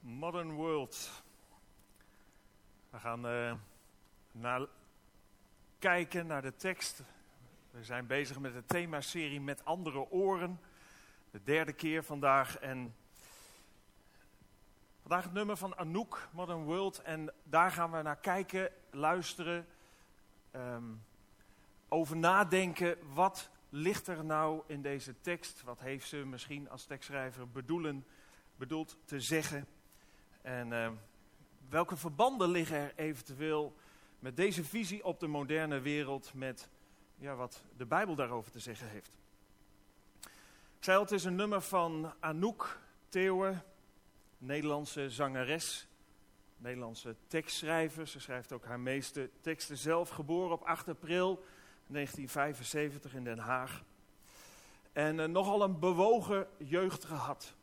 Modern World. We gaan uh, naar kijken naar de tekst. We zijn bezig met de themaserie Met andere oren. De derde keer vandaag. En vandaag het nummer van Anouk, Modern World. En daar gaan we naar kijken, luisteren, um, over nadenken. Wat ligt er nou in deze tekst? Wat heeft ze misschien als tekstschrijver bedoelen, bedoeld te zeggen? En uh, welke verbanden liggen er eventueel met deze visie op de moderne wereld, met ja, wat de Bijbel daarover te zeggen heeft? Ik het is een nummer van Anouk Theeuwen, Nederlandse zangeres, Nederlandse tekstschrijver. Ze schrijft ook haar meeste teksten zelf, geboren op 8 april 1975 in Den Haag. En uh, nogal een bewogen jeugd gehad.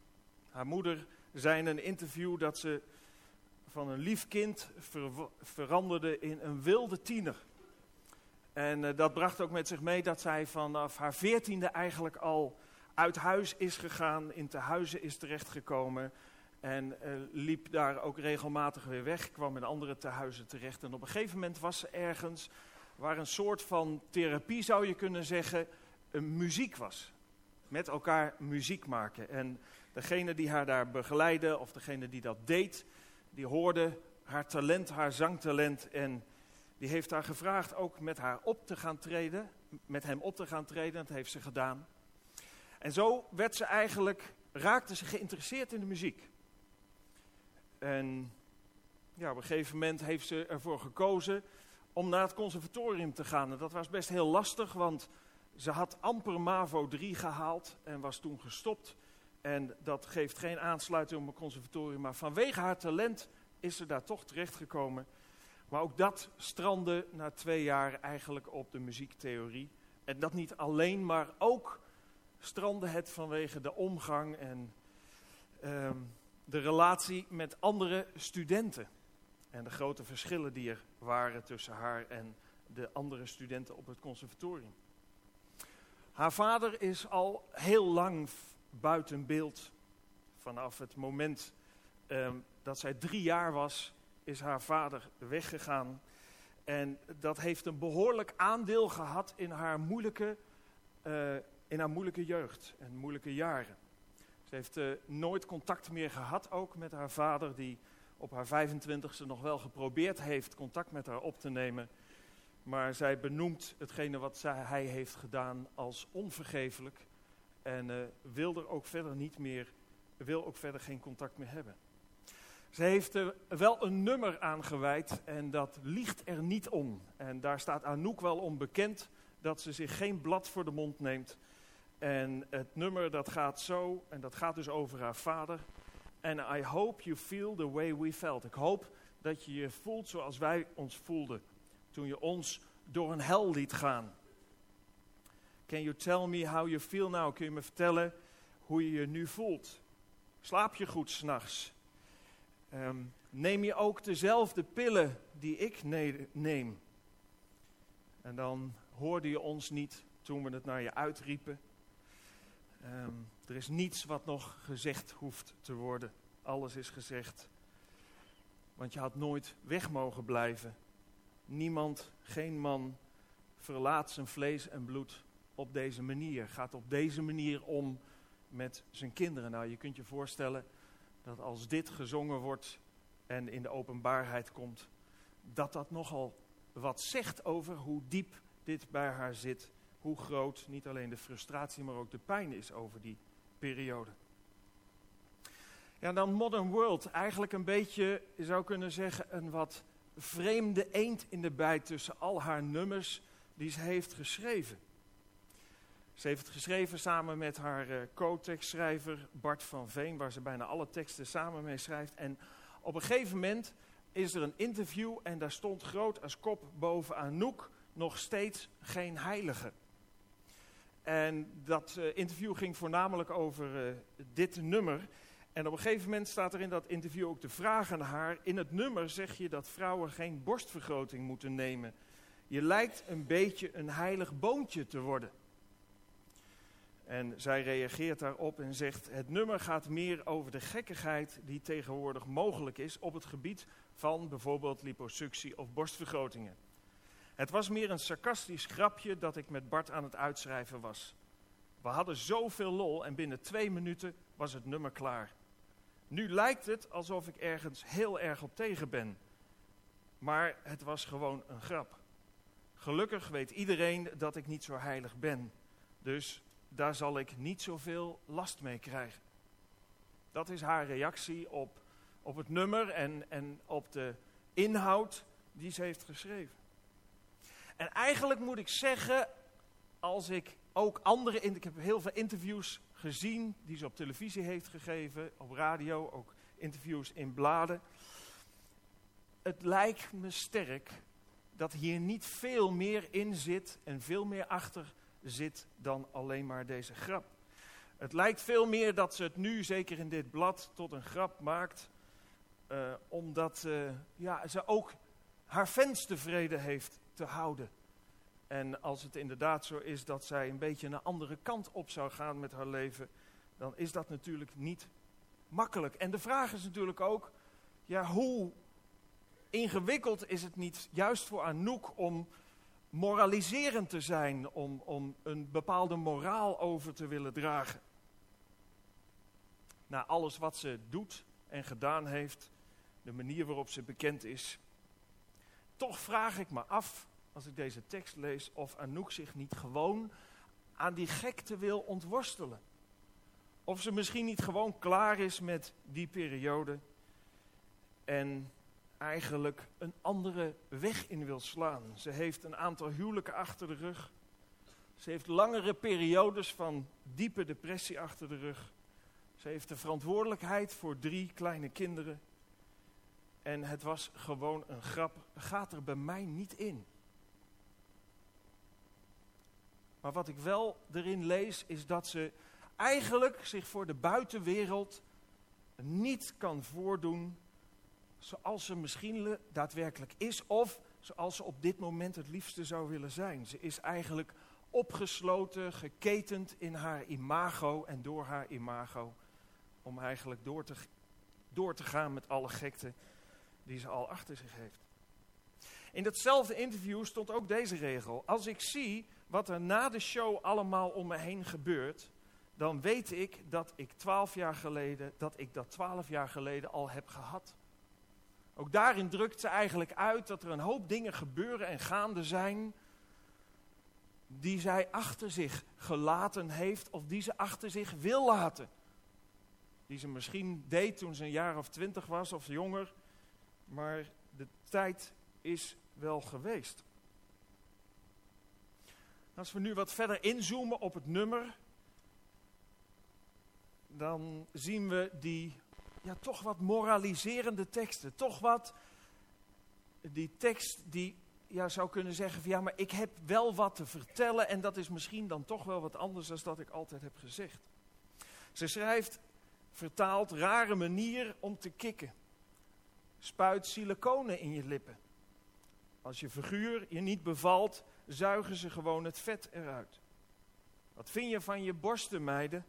Haar moeder zei in een interview dat ze van een lief kind ver veranderde in een wilde tiener. En uh, dat bracht ook met zich mee dat zij vanaf haar veertiende eigenlijk al uit huis is gegaan, in tehuizen is terechtgekomen. En uh, liep daar ook regelmatig weer weg, kwam in andere tehuizen terecht. En op een gegeven moment was ze ergens waar een soort van therapie, zou je kunnen zeggen, een muziek was. Met elkaar muziek maken. En degene die haar daar begeleidde, of degene die dat deed, die hoorde haar talent, haar zangtalent. En die heeft haar gevraagd ook met haar op te gaan treden, met hem op te gaan treden. Dat heeft ze gedaan. En zo werd ze eigenlijk, raakte ze geïnteresseerd in de muziek. En ja, op een gegeven moment heeft ze ervoor gekozen om naar het conservatorium te gaan. En dat was best heel lastig, want ze had amper MAVO 3 gehaald en was toen gestopt. En dat geeft geen aansluiting op een conservatorium. Maar vanwege haar talent is ze daar toch terechtgekomen. Maar ook dat strandde na twee jaar eigenlijk op de muziektheorie. En dat niet alleen, maar ook strandde het vanwege de omgang en um, de relatie met andere studenten. En de grote verschillen die er waren tussen haar en de andere studenten op het conservatorium. Haar vader is al heel lang buiten beeld. Vanaf het moment um, dat zij drie jaar was, is haar vader weggegaan. En dat heeft een behoorlijk aandeel gehad in haar moeilijke, uh, in haar moeilijke jeugd en moeilijke jaren. Ze heeft uh, nooit contact meer gehad, ook met haar vader, die op haar 25e nog wel geprobeerd heeft contact met haar op te nemen. Maar zij benoemt hetgene wat zij, hij heeft gedaan als onvergeeflijk. En uh, wil er ook verder niet meer, wil ook verder geen contact meer hebben. Ze heeft er wel een nummer aan gewijd en dat liegt er niet om. En daar staat Anouk wel om bekend dat ze zich geen blad voor de mond neemt. En het nummer dat gaat zo, en dat gaat dus over haar vader. And I hope you feel the way we felt. Ik hoop dat je je voelt zoals wij ons voelden toen je ons door een hel liet gaan. Can you tell me how you feel now? Kun je me vertellen hoe je je nu voelt? Slaap je goed s'nachts? Um, neem je ook dezelfde pillen die ik neem? En dan hoorde je ons niet toen we het naar je uitriepen. Um, er is niets wat nog gezegd hoeft te worden. Alles is gezegd. Want je had nooit weg mogen blijven. Niemand, geen man, verlaat zijn vlees en bloed op deze manier. Gaat op deze manier om met zijn kinderen. Nou, je kunt je voorstellen dat als dit gezongen wordt en in de openbaarheid komt, dat dat nogal wat zegt over hoe diep dit bij haar zit. Hoe groot niet alleen de frustratie, maar ook de pijn is over die periode. Ja, dan Modern World. Eigenlijk een beetje, je zou kunnen zeggen, een wat vreemde eend in de bijt tussen al haar nummers die ze heeft geschreven. Ze heeft het geschreven samen met haar uh, co-tekstschrijver Bart van Veen, waar ze bijna alle teksten samen mee schrijft. En op een gegeven moment is er een interview en daar stond groot als kop bovenaan Noek nog steeds geen heilige. En dat uh, interview ging voornamelijk over uh, dit nummer. En op een gegeven moment staat er in dat interview ook de vraag aan haar. In het nummer zeg je dat vrouwen geen borstvergroting moeten nemen. Je lijkt een beetje een heilig boontje te worden. En zij reageert daarop en zegt: Het nummer gaat meer over de gekkigheid die tegenwoordig mogelijk is op het gebied van bijvoorbeeld liposuctie of borstvergrotingen. Het was meer een sarcastisch grapje dat ik met Bart aan het uitschrijven was. We hadden zoveel lol en binnen twee minuten was het nummer klaar. Nu lijkt het alsof ik ergens heel erg op tegen ben. Maar het was gewoon een grap. Gelukkig weet iedereen dat ik niet zo heilig ben. Dus daar zal ik niet zoveel last mee krijgen. Dat is haar reactie op, op het nummer en, en op de inhoud die ze heeft geschreven. En eigenlijk moet ik zeggen, als ik ook andere, ik heb heel veel interviews gezien die ze op televisie heeft gegeven, op radio, ook interviews in bladen. Het lijkt me sterk dat hier niet veel meer in zit en veel meer achter zit dan alleen maar deze grap. Het lijkt veel meer dat ze het nu, zeker in dit blad, tot een grap maakt. Uh, omdat uh, ja, ze ook haar fans tevreden heeft te houden. En als het inderdaad zo is dat zij een beetje een andere kant op zou gaan met haar leven, dan is dat natuurlijk niet makkelijk. En de vraag is natuurlijk ook, ja, hoe ingewikkeld is het niet juist voor Anouk om moraliserend te zijn, om, om een bepaalde moraal over te willen dragen. Na alles wat ze doet en gedaan heeft, de manier waarop ze bekend is. Toch vraag ik me af, als ik deze tekst lees, of Anouk zich niet gewoon aan die gekte wil ontworstelen. Of ze misschien niet gewoon klaar is met die periode en eigenlijk een andere weg in wil slaan. Ze heeft een aantal huwelijken achter de rug. Ze heeft langere periodes van diepe depressie achter de rug. Ze heeft de verantwoordelijkheid voor drie kleine kinderen. En het was gewoon een grap. Gaat er bij mij niet in. Maar wat ik wel erin lees, is dat ze eigenlijk zich voor de buitenwereld niet kan voordoen zoals ze misschien daadwerkelijk is of zoals ze op dit moment het liefste zou willen zijn. Ze is eigenlijk opgesloten, geketend in haar imago en door haar imago om eigenlijk door te, door te gaan met alle gekte die ze al achter zich heeft. In datzelfde interview stond ook deze regel. Als ik zie wat er na de show allemaal om me heen gebeurt, dan weet ik dat ik twaalf jaar geleden, dat ik dat twaalf jaar geleden al heb gehad. Ook daarin drukt ze eigenlijk uit dat er een hoop dingen gebeuren en gaande zijn die zij achter zich gelaten heeft of die ze achter zich wil laten. Die ze misschien deed toen ze een jaar of twintig was of jonger, maar de tijd is wel geweest. Als we nu wat verder inzoomen op het nummer, dan zien we die ja, toch wat moraliserende teksten. Toch wat die tekst die ja, zou kunnen zeggen van ja, maar ik heb wel wat te vertellen en dat is misschien dan toch wel wat anders dan dat ik altijd heb gezegd. Ze schrijft, vertaald, rare manier om te kikken. Spuit siliconen in je lippen. Als je figuur je niet bevalt, zuigen ze gewoon het vet eruit. Wat vind je van je borsten, meiden?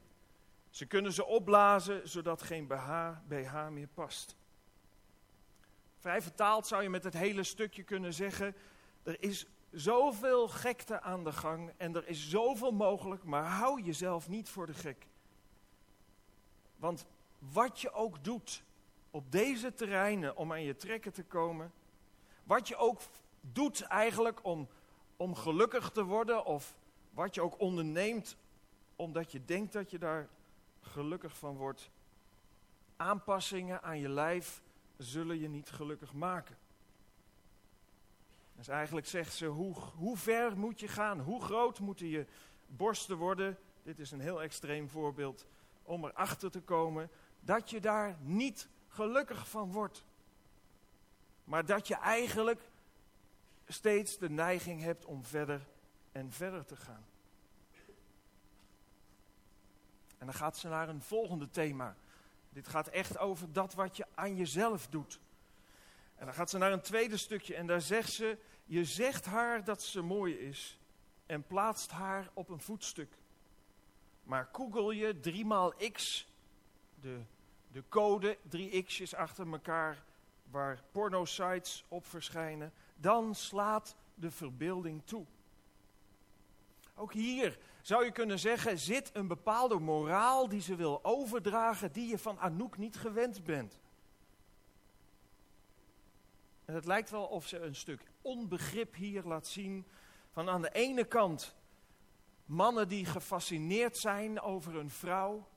Ze kunnen ze opblazen zodat geen BH, BH meer past. Vrij vertaald zou je met het hele stukje kunnen zeggen: er is zoveel gekte aan de gang en er is zoveel mogelijk, maar hou jezelf niet voor de gek. Want wat je ook doet op deze terreinen om aan je trekken te komen, wat je ook doet eigenlijk om, om gelukkig te worden, of wat je ook onderneemt omdat je denkt dat je daar gelukkig van wordt. Aanpassingen aan je lijf zullen je niet gelukkig maken. Dus eigenlijk zegt ze, hoe, hoe ver moet je gaan? Hoe groot moeten je borsten worden? Dit is een heel extreem voorbeeld om erachter te komen dat je daar niet gelukkig van wordt. Maar dat je eigenlijk steeds de neiging hebt om verder en verder te gaan. En dan gaat ze naar een volgende thema. Dit gaat echt over dat wat je aan jezelf doet. En dan gaat ze naar een tweede stukje en daar zegt ze: Je zegt haar dat ze mooi is en plaatst haar op een voetstuk. Maar google je 3 maal x, de, de code, drie x'jes achter elkaar, waar pornosites op verschijnen, dan slaat de verbeelding toe. Ook hier zou je kunnen zeggen, zit een bepaalde moraal die ze wil overdragen, die je van Anouk niet gewend bent. En het lijkt wel of ze een stuk onbegrip hier laat zien. Van aan de ene kant mannen die gefascineerd zijn over een vrouw.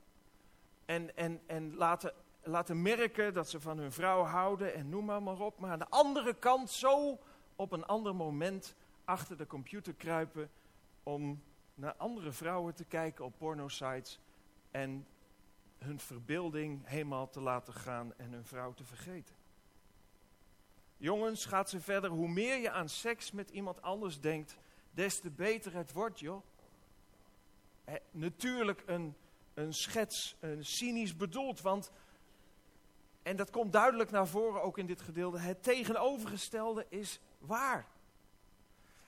En, en, en laten, laten merken dat ze van hun vrouw houden en noem maar, maar op. Maar aan de andere kant zo op een ander moment achter de computer kruipen om naar andere vrouwen te kijken op pornosites en hun verbeelding helemaal te laten gaan en hun vrouw te vergeten. Jongens, gaat ze verder. Hoe meer je aan seks met iemand anders denkt, des te beter het wordt, joh. Natuurlijk een, een schets, een cynisch bedoeld, want, en dat komt duidelijk naar voren ook in dit gedeelte, het tegenovergestelde is waar.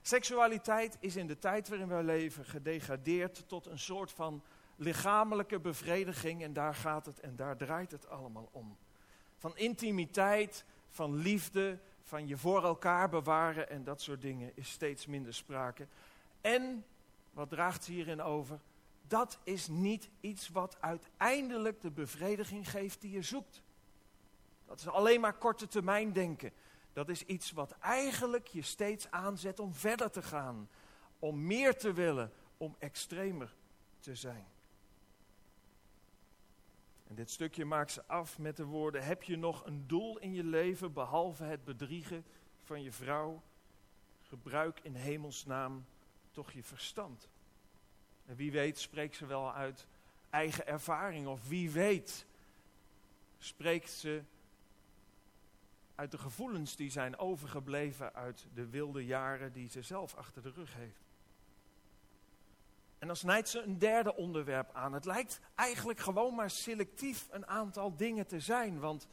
Seksualiteit is in de tijd waarin wij leven gedegradeerd tot een soort van lichamelijke bevrediging en daar gaat het en daar draait het allemaal om. Van intimiteit, van liefde, van je voor elkaar bewaren en dat soort dingen is steeds minder sprake. En, wat draagt ze hierin over? Dat is niet iets wat uiteindelijk de bevrediging geeft die je zoekt. Dat is alleen maar korte termijn denken. Dat is iets wat eigenlijk je steeds aanzet om verder te gaan. Om meer te willen, om extremer te zijn. En dit stukje maakt ze af met de woorden: Heb je nog een doel in je leven behalve het bedriegen van je vrouw? Gebruik in hemelsnaam toch je verstand. En wie weet spreekt ze wel uit eigen ervaring, of wie weet spreekt ze uit de gevoelens die zijn overgebleven uit de wilde jaren die ze zelf achter de rug heeft. En dan snijdt ze een derde onderwerp aan. Het lijkt eigenlijk gewoon maar selectief een aantal dingen te zijn. Want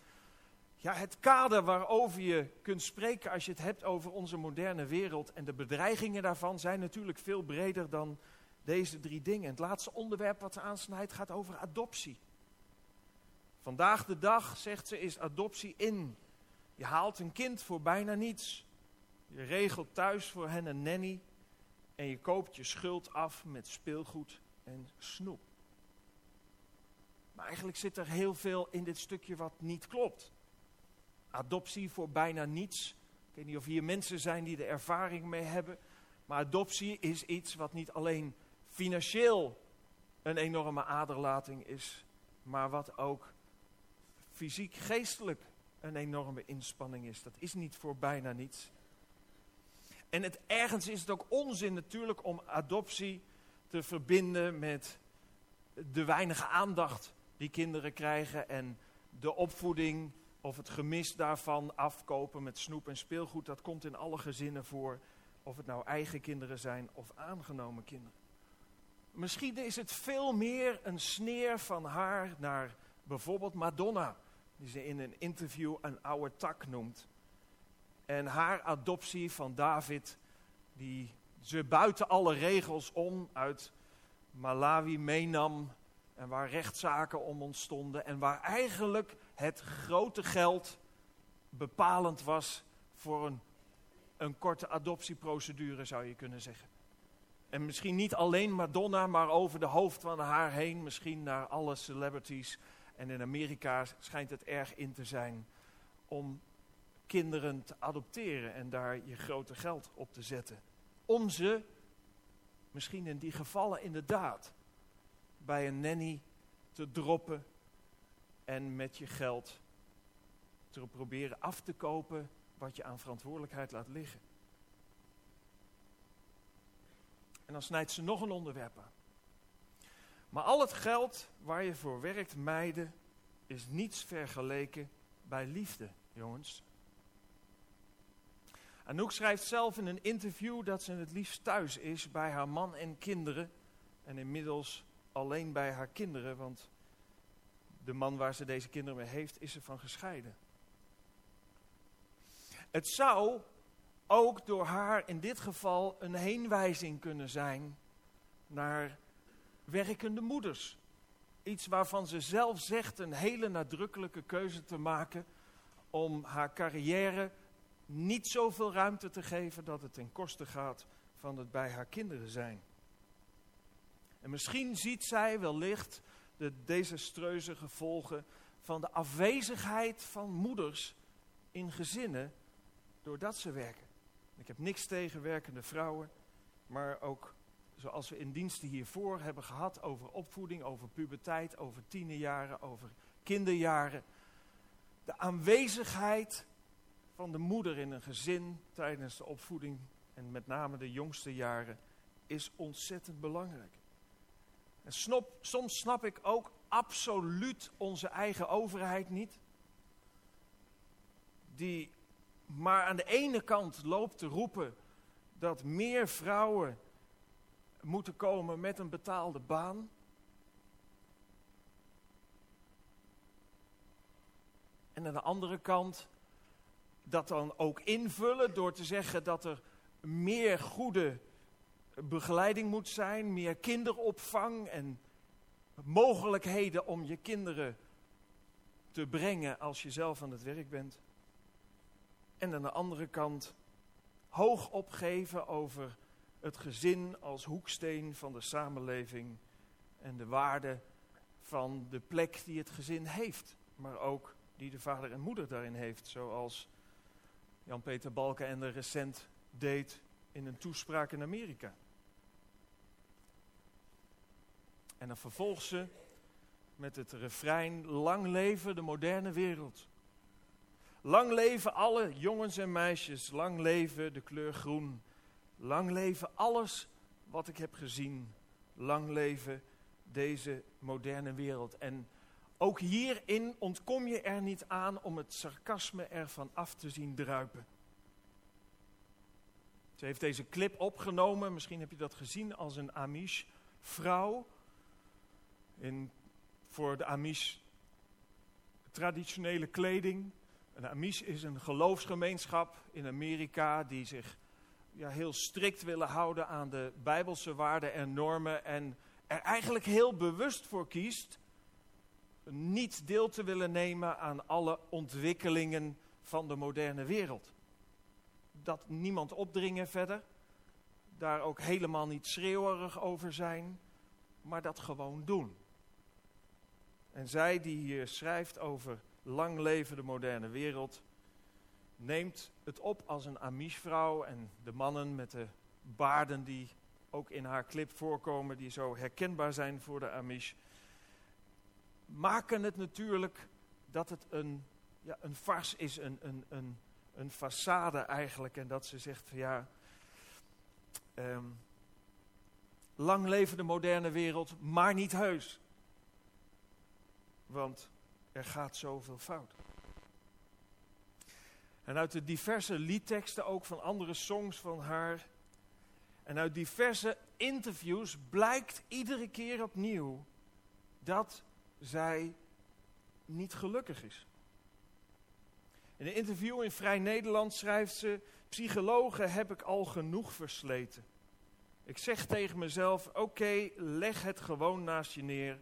ja, het kader waarover je kunt spreken als je het hebt over onze moderne wereld en de bedreigingen daarvan zijn natuurlijk veel breder dan deze drie dingen. Het laatste onderwerp wat ze aansnijdt gaat over adoptie. Vandaag de dag, zegt ze, is adoptie in. Je haalt een kind voor bijna niets. Je regelt thuis voor hen een nanny. En je koopt je schuld af met speelgoed en snoep. Maar eigenlijk zit er heel veel in dit stukje wat niet klopt. Adoptie voor bijna niets. Ik weet niet of hier mensen zijn die er ervaring mee hebben. Maar adoptie is iets wat niet alleen financieel een enorme aderlating is. Maar wat ook fysiek, geestelijk een enorme inspanning is. Dat is niet voor bijna niets. En het, ergens is het ook onzin natuurlijk om adoptie te verbinden met de weinige aandacht die kinderen krijgen en de opvoeding of het gemis daarvan afkopen met snoep en speelgoed. Dat komt in alle gezinnen voor, of het nou eigen kinderen zijn of aangenomen kinderen. Misschien is het veel meer een sneer van haar naar bijvoorbeeld Madonna, die ze in een interview een oude tak noemt. En haar adoptie van David, die ze buiten alle regels om uit Malawi meenam. En waar rechtszaken om ontstonden. En waar eigenlijk het grote geld bepalend was voor een, een korte adoptieprocedure, zou je kunnen zeggen. En misschien niet alleen Madonna, maar over de hoofd van haar heen, misschien naar alle celebrities. En in Amerika schijnt het erg in te zijn om kinderen te adopteren en daar je grote geld op te zetten. Om ze, misschien in die gevallen inderdaad, bij een nanny te droppen en met je geld te proberen af te kopen wat je aan verantwoordelijkheid laat liggen. En dan snijdt ze nog een onderwerp aan. Maar al het geld waar je voor werkt, meiden, is niets vergeleken bij liefde, jongens. Anouk schrijft zelf in een interview dat ze het liefst thuis is bij haar man en kinderen. En inmiddels alleen bij haar kinderen, want de man waar ze deze kinderen mee heeft, is ze van gescheiden. Het zou ook door haar in dit geval een heenwijzing kunnen zijn naar werkende moeders. Iets waarvan ze zelf zegt een hele nadrukkelijke keuze te maken om haar carrière niet zoveel ruimte te geven dat het ten koste gaat van het bij haar kinderen zijn. En misschien ziet zij wellicht de desastreuze gevolgen van de afwezigheid van moeders in gezinnen doordat ze werken. Ik heb niks tegen werkende vrouwen, maar ook zoals we in diensten hiervoor hebben gehad over opvoeding, over puberteit, over tienerjaren, over kinderjaren. De aanwezigheid van de moeder in een gezin tijdens de opvoeding en met name de jongste jaren is ontzettend belangrijk. En soms snap ik ook absoluut onze eigen overheid niet. Die maar aan de ene kant loopt te roepen dat meer vrouwen moeten komen met een betaalde baan. En aan de andere kant dat dan ook invullen door te zeggen dat er meer goede begeleiding moet zijn, meer kinderopvang en mogelijkheden om je kinderen te brengen als je zelf aan het werk bent. En aan de andere kant hoog opgeven over het gezin als hoeksteen van de samenleving en de waarde van de plek die het gezin heeft, maar ook die de vader en moeder daarin heeft, zoals Jan-Peter Balkenende recent deed in een toespraak in Amerika. En dan vervolgt ze met het refrein: Lang leven de moderne wereld. Lang leven alle jongens en meisjes, lang leven de kleur groen. Lang leven alles wat ik heb gezien. Lang leven deze moderne wereld. En ook hierin ontkom je er niet aan om het sarcasme ervan af te zien druipen. Ze heeft deze clip opgenomen, misschien heb je dat gezien, als een Amish vrouw. In, voor de Amish traditionele kleding. Een Amish is een geloofsgemeenschap in Amerika die zich ja, heel strikt willen houden aan de bijbelse waarden en normen. En er eigenlijk heel bewust voor kiest niet deel te willen nemen aan alle ontwikkelingen van de moderne wereld. Dat niemand opdringen verder, daar ook helemaal niet schreeuwerig over zijn, maar dat gewoon doen. En zij die hier schrijft over lang leven de moderne wereld, neemt het op als een Amish-vrouw en de mannen met de baarden die ook in haar clip voorkomen, die zo herkenbaar zijn voor de Amish, maken het natuurlijk dat het een, ja, een fars is, een, een, een, een façade eigenlijk. En dat ze zegt van ja, um, lang leven de moderne wereld, maar niet heus. Want er gaat zoveel fout. En uit de diverse liedteksten, ook van andere songs van haar, en uit diverse interviews blijkt iedere keer opnieuw dat zij niet gelukkig is. In een interview in Vrij Nederland schrijft ze: Psychologen heb ik al genoeg versleten. Ik zeg tegen mezelf: oké, leg het gewoon naast je neer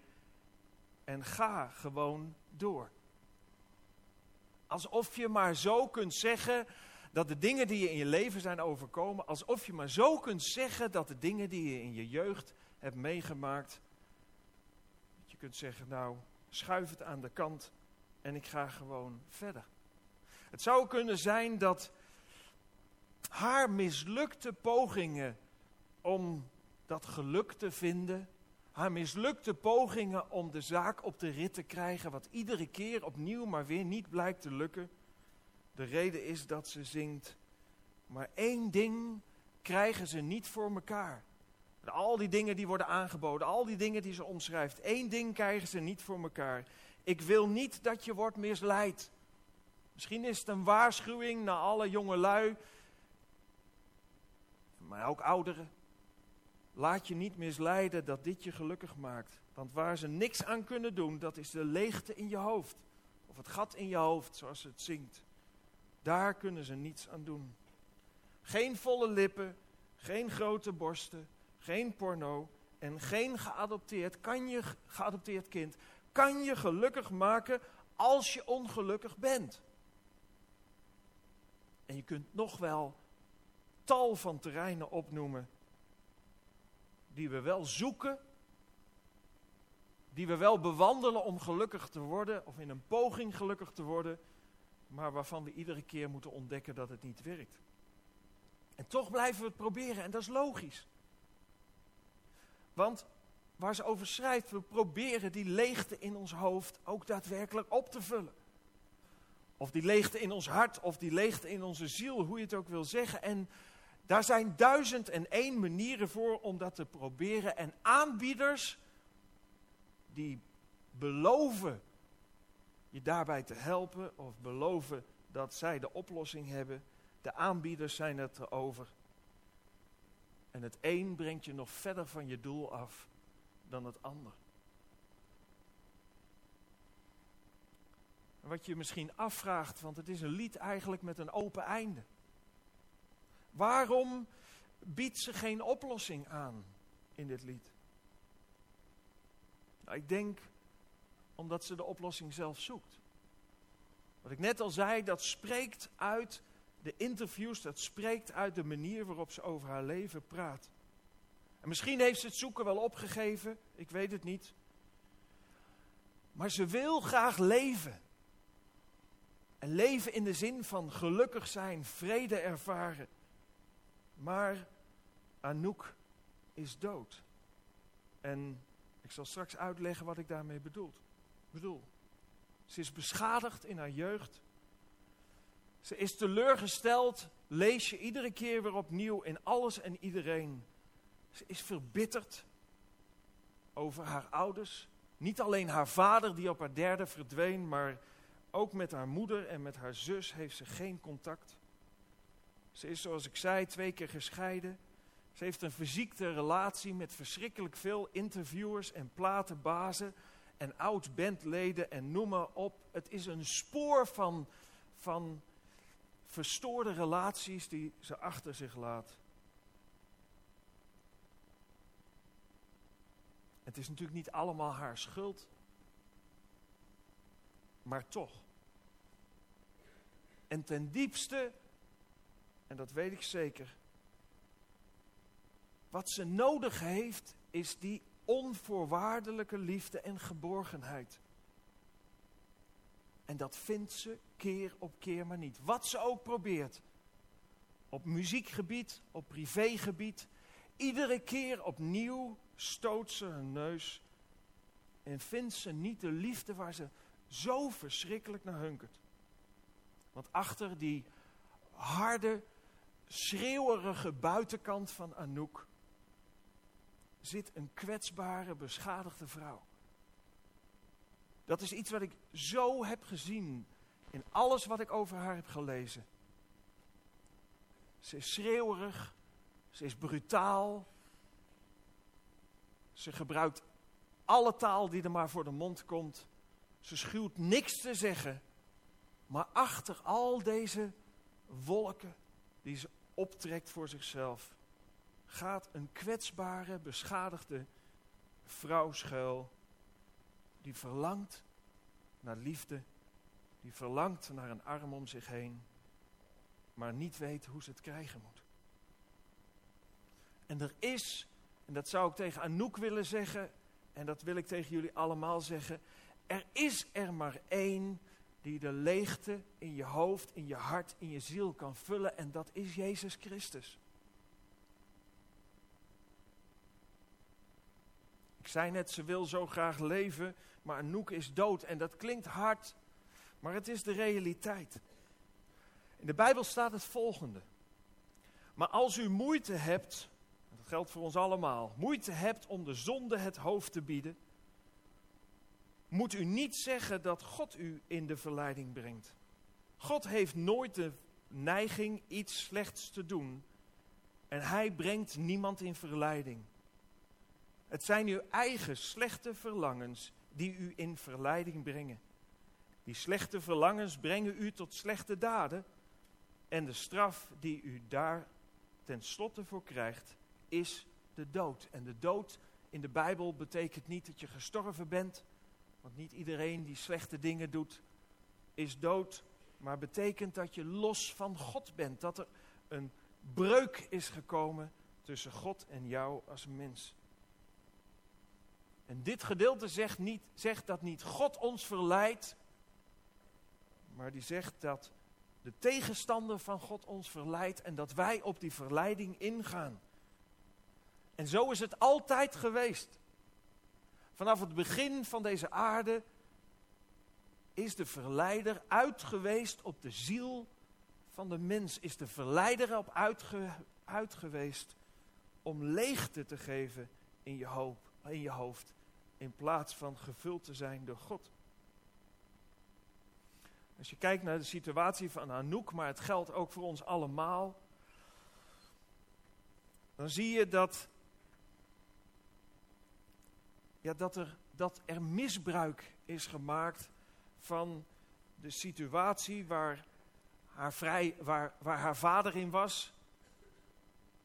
en ga gewoon door. Alsof je maar zo kunt zeggen dat de dingen die je in je leven zijn overkomen, alsof je maar zo kunt zeggen dat de dingen die je in je jeugd hebt meegemaakt, dat je kunt zeggen, nou, schuif het aan de kant en ik ga gewoon verder. Het zou kunnen zijn dat haar mislukte pogingen om dat geluk te vinden, haar mislukte pogingen om de zaak op de rit te krijgen, wat iedere keer opnieuw maar weer niet blijkt te lukken. De reden is dat ze zingt, maar één ding krijgen ze niet voor elkaar. Al die dingen die worden aangeboden, al die dingen die ze omschrijft, één ding krijgen ze niet voor elkaar. Ik wil niet dat je wordt misleid. Misschien is het een waarschuwing naar alle jonge lui, maar ook ouderen. Laat je niet misleiden dat dit je gelukkig maakt. Want waar ze niks aan kunnen doen, dat is de leegte in je hoofd. Of het gat in je hoofd, zoals het zingt. Daar kunnen ze niets aan doen. Geen volle lippen, geen grote borsten, geen porno en geen geadopteerd, kan je, geadopteerd kind, kan je gelukkig maken als je ongelukkig bent. En je kunt nog wel tal van terreinen opnoemen die we wel zoeken, die we wel bewandelen om gelukkig te worden, of in een poging gelukkig te worden, maar waarvan we iedere keer moeten ontdekken dat het niet werkt. En toch blijven we het proberen en dat is logisch. Want waar ze over schrijft, we proberen die leegte in ons hoofd ook daadwerkelijk op te vullen. Of die leegte in ons hart, of die leegte in onze ziel, hoe je het ook wil zeggen. En daar zijn duizend en één manieren voor om dat te proberen. En aanbieders die beloven je daarbij te helpen, of beloven dat zij de oplossing hebben. De aanbieders zijn het erover. En het een brengt je nog verder van je doel af dan het ander. Wat je misschien afvraagt, want het is een lied eigenlijk met een open einde. Waarom biedt ze geen oplossing aan in dit lied? Nou, ik denk omdat ze de oplossing zelf zoekt. Wat ik net al zei, dat spreekt uit de interviews, dat spreekt uit de manier waarop ze over haar leven praat. En misschien heeft ze het zoeken wel opgegeven, ik weet het niet. Maar ze wil graag leven. En leven in de zin van gelukkig zijn, vrede ervaren. Maar Anouk is dood. En ik zal straks uitleggen wat ik daarmee bedoel. bedoel. Ze is beschadigd in haar jeugd. Ze is teleurgesteld, lees je iedere keer weer opnieuw in alles en iedereen. Ze is verbitterd over haar ouders. Niet alleen haar vader die op haar derde verdween, maar ook met haar moeder en met haar zus heeft ze geen contact. Ze is, zoals ik zei, twee keer gescheiden. Ze heeft een verziekte relatie met verschrikkelijk veel interviewers en platenbazen en oud-bandleden en noem maar op. Het is een spoor van, van verstoorde relaties die ze achter zich laat. Het is natuurlijk niet allemaal haar schuld, maar toch. En ten diepste, en dat weet ik zeker, wat ze nodig heeft, is die onvoorwaardelijke liefde en geborgenheid. En dat vindt ze keer op keer maar niet. Wat ze ook probeert. Op muziekgebied, op privégebied. Iedere keer opnieuw stoot ze hun neus. En vindt ze niet de liefde waar ze zo verschrikkelijk naar hunkert. Want achter die harde, schreeuwerige buitenkant van Anouk zit een kwetsbare, beschadigde vrouw. Dat is iets wat ik zo heb gezien in alles wat ik over haar heb gelezen. Ze is schreeuwerig, ze is brutaal. Ze gebruikt alle taal die er maar voor de mond komt. Ze schuwt niks te zeggen. Maar achter al deze wolken die ze optrekt voor zichzelf, gaat een kwetsbare, beschadigde vrouw schuil die verlangt naar liefde, die verlangt naar een arm om zich heen, maar niet weet hoe ze het krijgen moet. En er is, en dat zou ik tegen Anouk willen zeggen, en dat wil ik tegen jullie allemaal zeggen, er is er maar één die de leegte in je hoofd, in je hart, in je ziel kan vullen, en dat is Jezus Christus. Ik zei net, ze wil zo graag leven, maar Anouk is dood. En dat klinkt hard, maar het is de realiteit. In de Bijbel staat het volgende. Maar als u moeite hebt, dat geldt voor ons allemaal, moeite hebt om de zonde het hoofd te bieden, moet u niet zeggen dat God u in de verleiding brengt. God heeft nooit de neiging iets slechts te doen en hij brengt niemand in verleiding. Het zijn uw eigen slechte verlangens die u in verleiding brengen. Die slechte verlangens brengen u tot slechte daden. En de straf die u daar tenslotte voor krijgt, is de dood. En de dood in de Bijbel betekent niet dat je gestorven bent. Want niet iedereen die slechte dingen doet, is dood. Maar betekent dat je los van God bent. Dat er een breuk is gekomen tussen God en jou als mens. En dit gedeelte zegt, niet, zegt dat niet God ons verleidt, maar die zegt dat de tegenstander van God ons verleidt en dat wij op die verleiding ingaan. En zo is het altijd geweest. Vanaf het begin van deze aarde is de verleider uitgeweest op de ziel van de mens. Is de verleider op uitge, uitgeweest om leegte te geven in je, hoop, in je hoofd. In plaats van gevuld te zijn door God. Als je kijkt naar de situatie van Anouk, maar het geldt ook voor ons allemaal. Dan zie je dat, ja, dat, er, dat er misbruik is gemaakt van de situatie waar haar, vrij, waar, waar haar vader in was.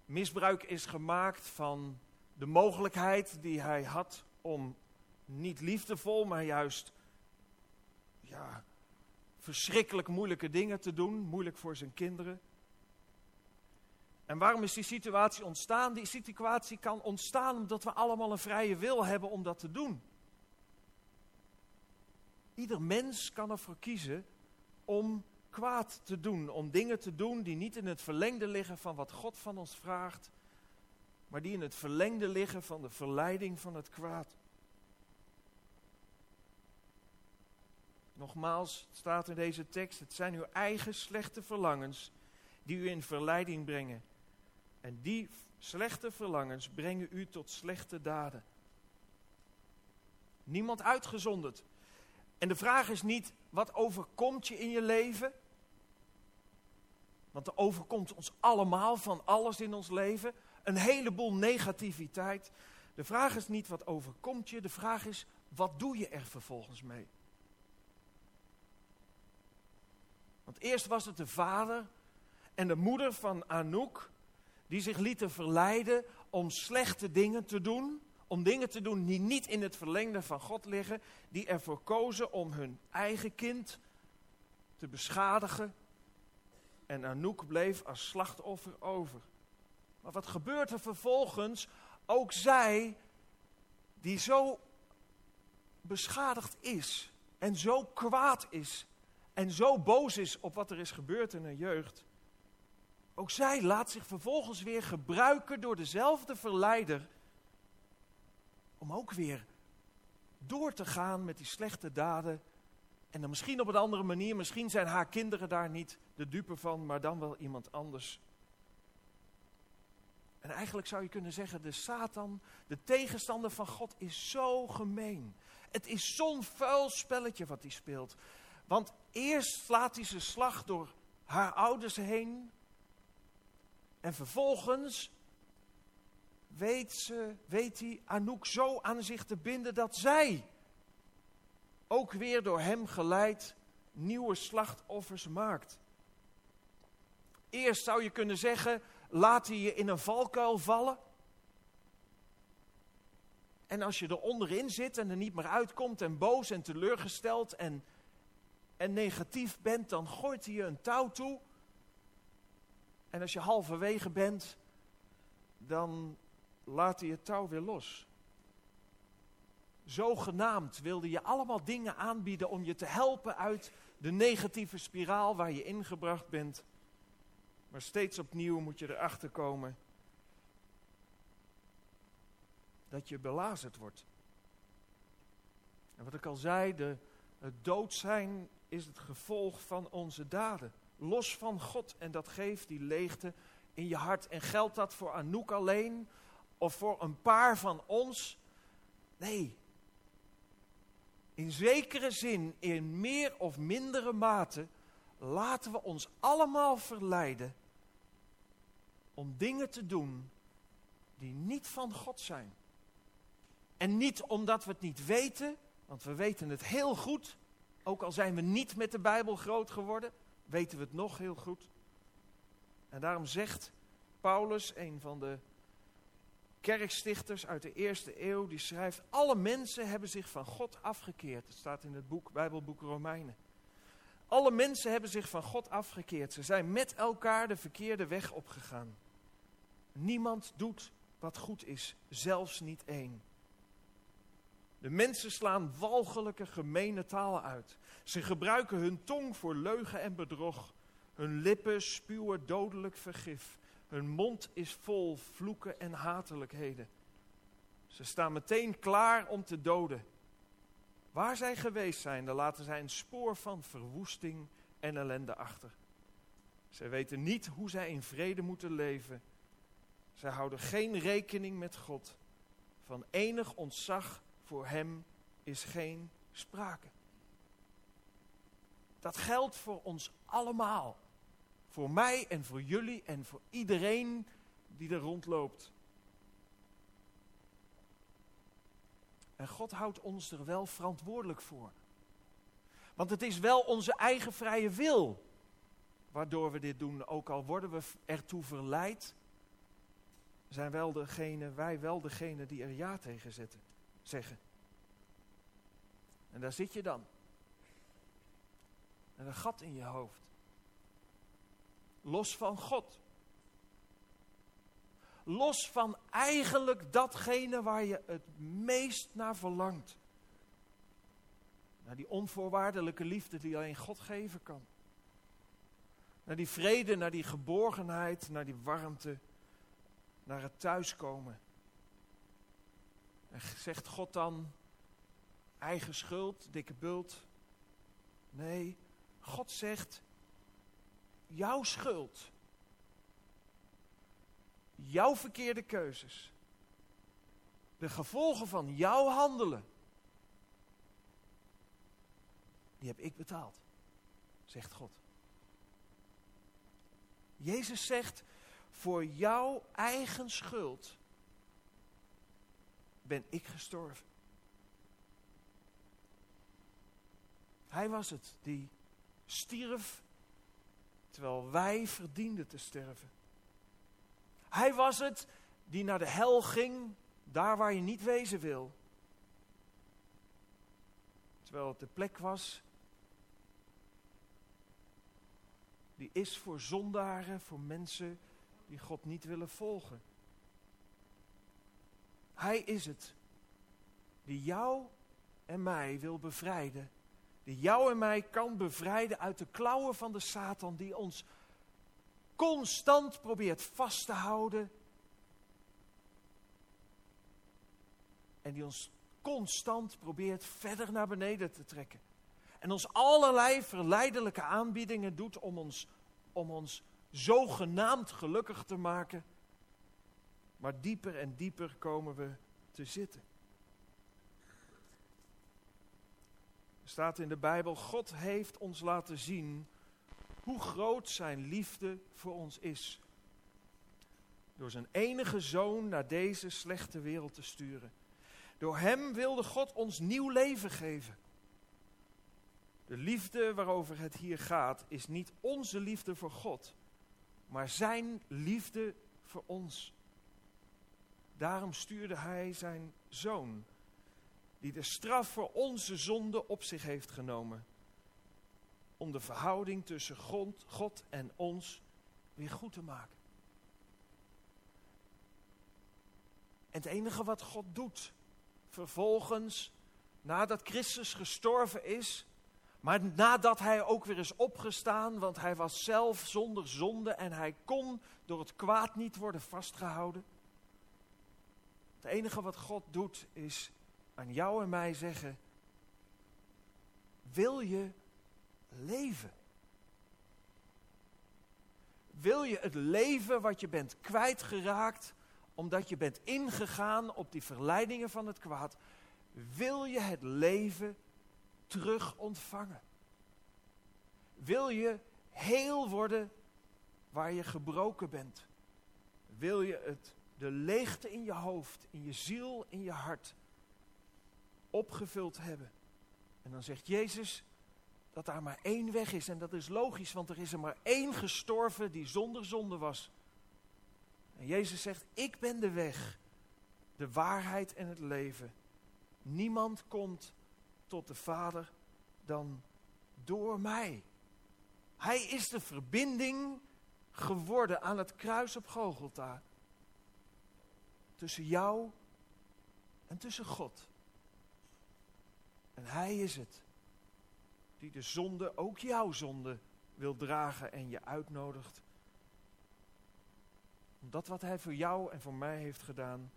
Misbruik is gemaakt van de mogelijkheid die hij had om niet liefdevol, maar juist ja, verschrikkelijk moeilijke dingen te doen, moeilijk voor zijn kinderen. En waarom is die situatie ontstaan? Die situatie kan ontstaan omdat we allemaal een vrije wil hebben om dat te doen. Ieder mens kan ervoor kiezen om kwaad te doen, om dingen te doen die niet in het verlengde liggen van wat God van ons vraagt, maar die in het verlengde liggen van de verleiding van het kwaad. Nogmaals, staat in deze tekst, het zijn uw eigen slechte verlangens die u in verleiding brengen. En die slechte verlangens brengen u tot slechte daden. Niemand uitgezonderd. En de vraag is niet, wat overkomt je in je leven? Want er overkomt ons allemaal van alles in ons leven. Een heleboel negativiteit. De vraag is niet, wat overkomt je? De vraag is, wat doe je er vervolgens mee? Want eerst was het de vader en de moeder van Anouk die zich lieten verleiden om slechte dingen te doen, om dingen te doen die niet in het verlengde van God liggen, die ervoor kozen om hun eigen kind te beschadigen. En Anouk bleef als slachtoffer over. Maar wat gebeurt er vervolgens? Ook zij, die zo beschadigd is en zo kwaad is en zo boos is op wat er is gebeurd in haar jeugd, ook zij laat zich vervolgens weer gebruiken door dezelfde verleider om ook weer door te gaan met die slechte daden. En dan misschien op een andere manier, misschien zijn haar kinderen daar niet de dupe van, maar dan wel iemand anders. En eigenlijk zou je kunnen zeggen, de Satan, de tegenstander van God, is zo gemeen. Het is zo'n vuil spelletje wat hij speelt. Want eerst slaat hij zijn slag door haar ouders heen. En vervolgens weet, ze, weet hij Anouk zo aan zich te binden dat zij ook weer door hem geleid nieuwe slachtoffers maakt. Eerst zou je kunnen zeggen, laat hij je in een valkuil vallen. En als je er onderin zit en er niet meer uitkomt en boos en teleurgesteld en en negatief bent, dan gooit hij je een touw toe. En als je halverwege bent, dan laat hij het touw weer los. Zogenaamd wilde je allemaal dingen aanbieden om je te helpen uit de negatieve spiraal waar je ingebracht bent. Maar steeds opnieuw moet je erachter komen dat je belazerd wordt. En wat ik al zei, de, het dood zijn is het gevolg van onze daden. Los van God. En dat geeft die leegte in je hart. En geldt dat voor Anouk alleen? Of voor een paar van ons? Nee. In zekere zin, in meer of mindere mate, laten we ons allemaal verleiden om dingen te doen die niet van God zijn. En niet omdat we het niet weten, want we weten het heel goed, ook al zijn we niet met de Bijbel groot geworden, weten we het nog heel goed. En daarom zegt Paulus, een van de kerkstichters uit de eerste eeuw, die schrijft, alle mensen hebben zich van God afgekeerd. Het staat in het boek, Bijbelboek Romeinen. Alle mensen hebben zich van God afgekeerd. Ze zijn met elkaar de verkeerde weg opgegaan. Niemand doet wat goed is, zelfs niet één. De mensen slaan walgelijke, gemene talen uit. Ze gebruiken hun tong voor leugen en bedrog. Hun lippen spuwen dodelijk vergif. Hun mond is vol vloeken en hatelijkheden. Ze staan meteen klaar om te doden. Waar zij geweest zijn, daar laten zij een spoor van verwoesting en ellende achter. Zij weten niet hoe zij in vrede moeten leven. Zij houden geen rekening met God. Van enig ontzag voor Hem is geen sprake. Dat geldt voor ons allemaal. Voor mij en voor jullie en voor iedereen die er rondloopt. En God houdt ons er wel verantwoordelijk voor. Want het is wel onze eigen vrije wil waardoor we dit doen. Ook al worden we ertoe verleid, zijn wel degene, wij wel degene die er ja tegen zetten, zeggen. En daar zit je dan. En een gat in je hoofd. Los van God. Los van eigenlijk datgene waar je het meest naar verlangt. Naar die onvoorwaardelijke liefde die alleen God geven kan. Naar die vrede, naar die geborgenheid, naar die warmte, naar het thuiskomen. Zegt God dan, eigen schuld, dikke bult? Nee, God zegt, jouw schuld, jouw verkeerde keuzes, de gevolgen van jouw handelen, die heb ik betaald, zegt God. Jezus zegt, voor jouw eigen schuld ben ik gestorven. Hij was het die stierf terwijl wij verdienden te sterven. Hij was het die naar de hel ging, daar waar je niet wezen wil. Terwijl het de plek was die is voor zondaren, voor mensen die God niet willen volgen. Hij is het die jou en mij wil bevrijden die jou en mij kan bevrijden uit de klauwen van de Satan, die ons constant probeert vast te houden. En die ons constant probeert verder naar beneden te trekken. En ons allerlei verleidelijke aanbiedingen doet om ons, om ons zogenaamd gelukkig te maken. Maar dieper en dieper komen we te zitten. Er staat in de Bijbel, God heeft ons laten zien hoe groot zijn liefde voor ons is. Door zijn enige zoon naar deze slechte wereld te sturen. Door hem wilde God ons nieuw leven geven. De liefde waarover het hier gaat is niet onze liefde voor God, maar zijn liefde voor ons. Daarom stuurde hij zijn zoon die de straf voor onze zonde op zich heeft genomen. Om de verhouding tussen God, en ons weer goed te maken. En het enige wat God doet, vervolgens, nadat Christus gestorven is, maar nadat hij ook weer is opgestaan, want hij was zelf zonder zonde en hij kon door het kwaad niet worden vastgehouden. Het enige wat God doet is aan jou en mij zeggen: Wil je leven? Wil je het leven wat je bent kwijtgeraakt omdat je bent ingegaan op die verleidingen van het kwaad? Wil je het leven terug ontvangen? Wil je heel worden waar je gebroken bent? Wil je het, de leegte in je hoofd, in je ziel, in je hart opgevuld hebben. En dan zegt Jezus dat daar maar één weg is. En dat is logisch, want er is er maar één gestorven die zonder zonde was. En Jezus zegt, ik ben de weg, de waarheid en het leven. Niemand komt tot de Vader dan door mij. Hij is de verbinding geworden aan het kruis op Gogolta. Tussen jou en tussen God. En Hij is het die de zonde, ook jouw zonde, wil dragen en je uitnodigt. Om dat wat Hij voor jou en voor mij heeft gedaan,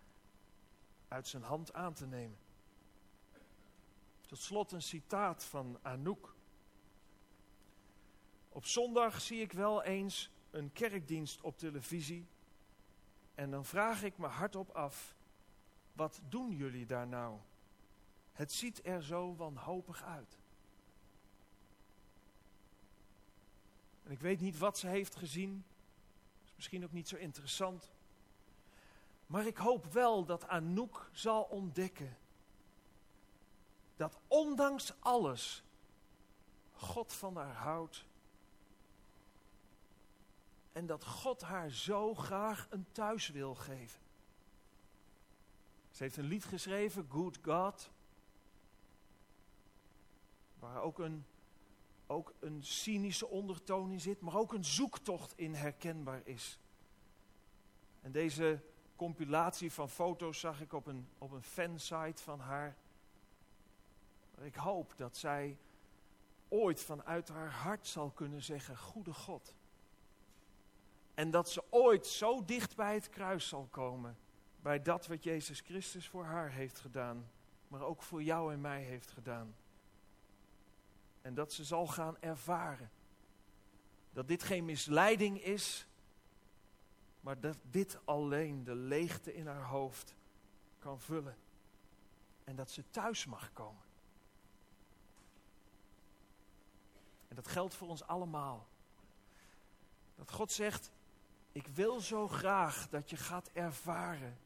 uit zijn hand aan te nemen. Tot slot een citaat van Anouk. Op zondag zie ik wel eens een kerkdienst op televisie. En dan vraag ik me hardop af: wat doen jullie daar nou? Het ziet er zo wanhopig uit. En ik weet niet wat ze heeft gezien. Is misschien ook niet zo interessant. Maar ik hoop wel dat Anouk zal ontdekken dat ondanks alles God van haar houdt. En dat God haar zo graag een thuis wil geven. Ze heeft een lied geschreven, Good God. Waar ook een, ook een cynische ondertoon in zit, maar ook een zoektocht in herkenbaar is. En deze compilatie van foto's zag ik op een, op een fansite van haar. Ik hoop dat zij ooit vanuit haar hart zal kunnen zeggen: Goede God. En dat ze ooit zo dicht bij het kruis zal komen. Bij dat wat Jezus Christus voor haar heeft gedaan. Maar ook voor jou en mij heeft gedaan. En dat ze zal gaan ervaren. Dat dit geen misleiding is. Maar dat dit alleen de leegte in haar hoofd kan vullen. En dat ze thuis mag komen. En dat geldt voor ons allemaal. Dat God zegt, ik wil zo graag dat je gaat ervaren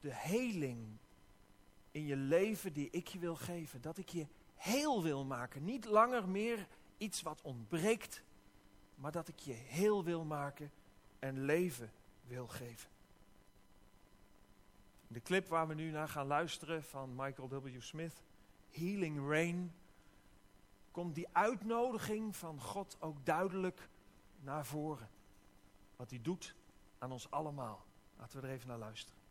de heling in je leven die ik je wil geven. Dat ik je heel wil maken. Niet langer meer iets wat ontbreekt, maar dat ik je heel wil maken en leven wil geven. De clip waar we nu naar gaan luisteren van Michael W. Smith, Healing Rain, komt die uitnodiging van God ook duidelijk naar voren. Wat hij doet aan ons allemaal. Laten we er even naar luisteren.